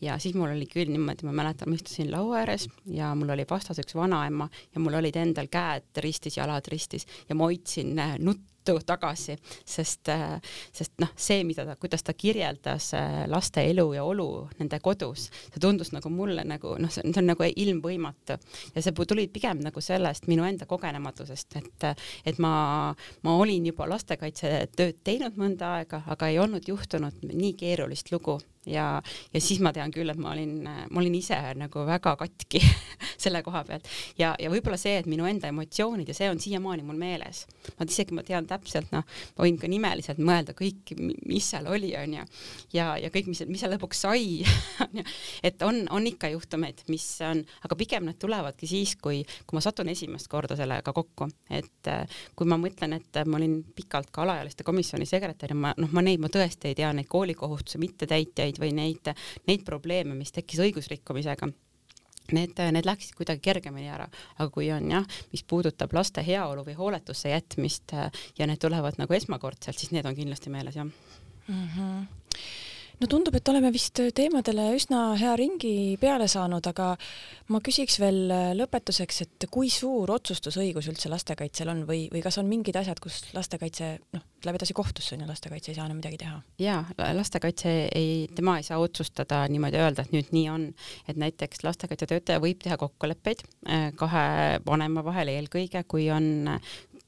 ja siis mul oli küll niimoodi, ma mäletan, ma istusin laua ääres ja mul oli vastas üks vanaema ja mul olid endal käed ristis, jalad ristis ja ma hoidsin äh, nuttu juttu tagasi, sest, äh, sest noh, see, mida ta, kuidas ta kirjeldas äh, laste elu ja olu nende kodus, see tundus nagu mulle nagu noh, see on nagu ilmvõimatu. Ja see tuli pigem nagu sellest minu enda kogenematusest, et, et ma, ma olin juba lastekaitsetööd teinud mõnda aega, aga ei olnud juhtunud nii keerulist lugu ja, ja siis ma tean küll, et ma olin, ma olin ise nagu väga katki <laughs> selle koha pealt. Ja, ja võib-olla see, et minu enda emotsioonid ja see on siiamaani mul meeles. ma isegi, ma tean täpselt, noh, ma võin ka nimeliselt mõelda kõik, mis seal oli, onju, ja, ja kõik, mis, mis seal lõpuks sai <laughs> onju, et on, on ikka juhtumeid, mis on, aga pigem need tulevadki siis, kui, kui ma satun esimest korda sellega kokku, et kui ma mõtlen, et ma olin pikalt ka alaealiste komisjoni sekretär ja ma, noh, ma neid, ma tõesti ei tea neid koolikohustuse mittetäitjaid, juhtumeid või neid, neid probleeme, mis tekkis õigusrikkumisega. Need, need läksid kuidagi kergemini ära, aga kui on jah, mis puudutab laste heaolu või hooletusse jätmist ja need tulevad nagu esmakordselt, siis need on kindlasti meeles jah. Mm. -hmm no tundub, et oleme vist teemadele üsna hea ringi peale saanud, aga ma küsiks veel lõpetuseks, et kui suur otsustusõigus üldse lastekaitsel on või, või kas on mingid asjad, kus lastekaitse noh, läheb edasi kohtusse on ju, lastekaitse ei saa enam midagi teha? jaa, lastekaitse ei, tema ei saa otsustada niimoodi öelda, et nüüd nii on, et näiteks lastekaitsetöötaja võib teha kokkuleppeid äh, kahe vanema vahel eelkõige, kui on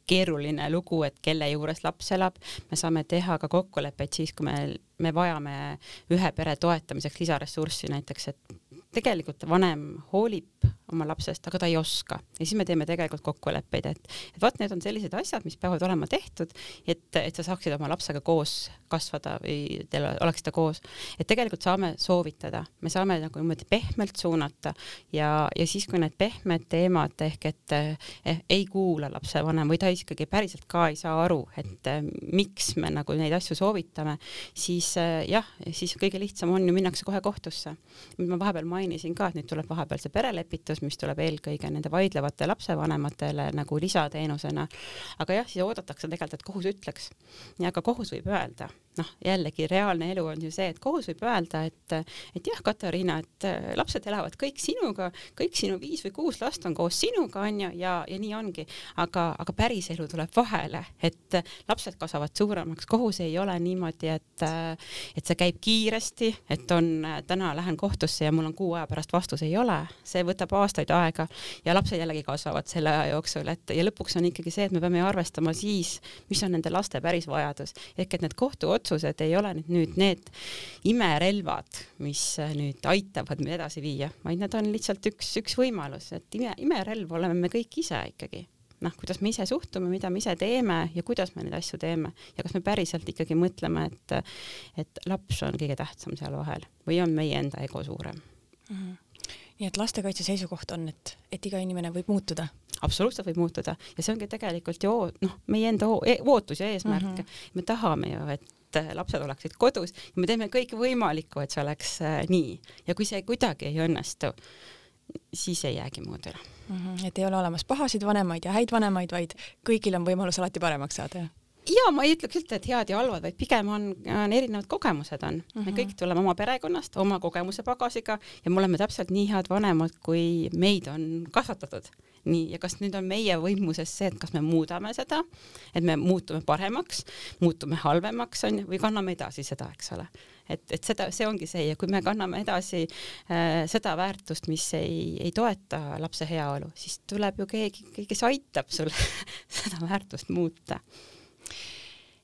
keeruline lugu, et kelle juures laps elab, me saame teha ka kokkuleppeid siis, kui me, me vajame ühe pere toetamiseks lisaressurssi näiteks, et tegelikult vanem hoolib oma lapsest, aga ta ei oska ja siis me teeme tegelikult kokkuleppeid, et, et vot need on sellised asjad, mis peavad olema tehtud, et, et sa saaksid oma lapsega koos kasvada või teil oleksite koos. et tegelikult saame soovitada, me saame nagu niimoodi pehmelt suunata ja, ja siis, kui need pehmed teemad ehk et eh, ei kuula lapsevanem või ta ikkagi päriselt ka ei saa aru, et eh, miks me nagu neid asju soovitame, siis eh, jah, siis kõige lihtsam on ju minnakse kohe kohtusse. ma vahepeal mainisin ka, et nüüd tuleb vahepeal see perelepitus, mis tuleb eelkõige nende vaidlevate lapsevanematele nagu lisateenusena. aga jah, siis oodatakse tegelikult, et kohus ütleks. ja ka kohus võib öelda, noh, jällegi reaalne elu on ju see, et kohus võib öelda, et, et jah, Katariina, et äh, lapsed elavad kõik sinuga, kõik sinu viis või kuus last on koos sinuga, onju, ja, ja nii ongi, aga, aga päris elu tuleb vahele, et lapsed kasvavad suuremaks, kohus ei ole niimoodi, et, et see käib kiiresti, et on, täna lähen kohtusse ja mul on kuu aja pärast vastus, ei ole, see võtab aastaid aega ja lapsed jällegi kasvavad selle aja jooksul, et ja lõpuks on ikkagi see, et me peame arvestama siis, mis on nende laste päris vajadus, ehk et need kohtuotsused otsused ei ole nüüd need imerelvad, mis nüüd aitavad meid edasi viia, vaid need on lihtsalt üks, üks võimalus, et ime, imerelv oleme me kõik ise ikkagi noh, kuidas me ise suhtume, mida me ise teeme ja kuidas me neid asju teeme ja kas me päriselt ikkagi mõtleme, et, et laps on kõige tähtsam seal vahel või on meie enda ego suurem mm. -hmm. nii et lastekaitse seisukoht on, et, et iga inimene võib muutuda absoluutselt võib muutuda ja see ongi tegelikult ju noh, meie enda e-, ootus ja eesmärk mm. -hmm. me tahame ju, et et lapsed oleksid kodus ja me teeme kõik võimalikku, et see oleks äh, nii ja kui see kuidagi ei õnnestu, siis ei jäägi muud üle mm. -hmm. et ei ole olemas pahasid vanemaid ja häid vanemaid, vaid kõigil on võimalus alati paremaks saada, jah? ja ma ei ütleks üldse, et head ja halvad, vaid pigem on, on erinevad kogemused on mm. -hmm. me mhm. kõik tuleme oma perekonnast, oma kogemuse pagasiga ja me oleme täpselt nii head vanemad, kui meid on kasvatatud. Nii, ja kas nüüd on meie võimuses see, et kas me muudame seda, et me muutume paremaks, muutume halvemaks, on ju, või kanname edasi seda, eks ole? Et, et seda, see ongi see ja kui me kanname edasi äh, seda väärtust, mis ei, ei toeta lapse heaolu, siis tuleb ju keegi, kes aitab sul <laughs> seda väärtust muuta.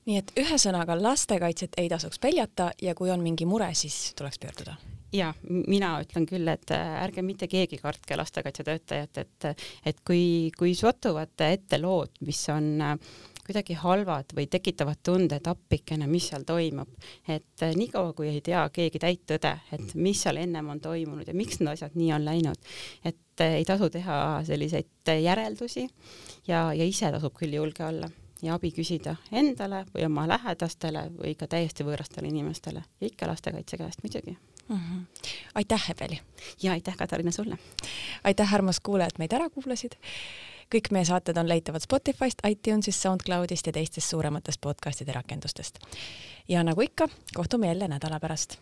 Nii et ühesõnaga lastekaitset ei tasuks peljata ja kui on mingi mure, siis tuleks pöörduda ja mina ütlen küll, et äh, ärge mitte keegi kartke lastekaitsetöötajat, et, et kui, kui satuvad ette lood, mis on äh, kuidagi halvad või tekitavad tunde, et appikene, mis seal toimub. et äh, niikaua, kui ei tea keegi täit tõde, et mis seal ennem on toimunud ja miks need asjad nii on läinud, et äh, ei tasu teha selliseid äh, järeldusi ja, ja ise tasub küll julge olla ja abi küsida endale või oma lähedastele või ka täiesti võõrastele inimestele ikka lastekaitse käest muidugi mm. -hmm. aitäh, Heveli! ja aitäh, Katariina, sulle! aitäh, armas kuulaja, et meid ära kuulasid kõik meie saated on leitavad Spotify'st, iTunes'ist, SoundCloud'ist ja teistest suurematest podcast'ide rakendustest. ja nagu ikka, kohtume jälle nädala pärast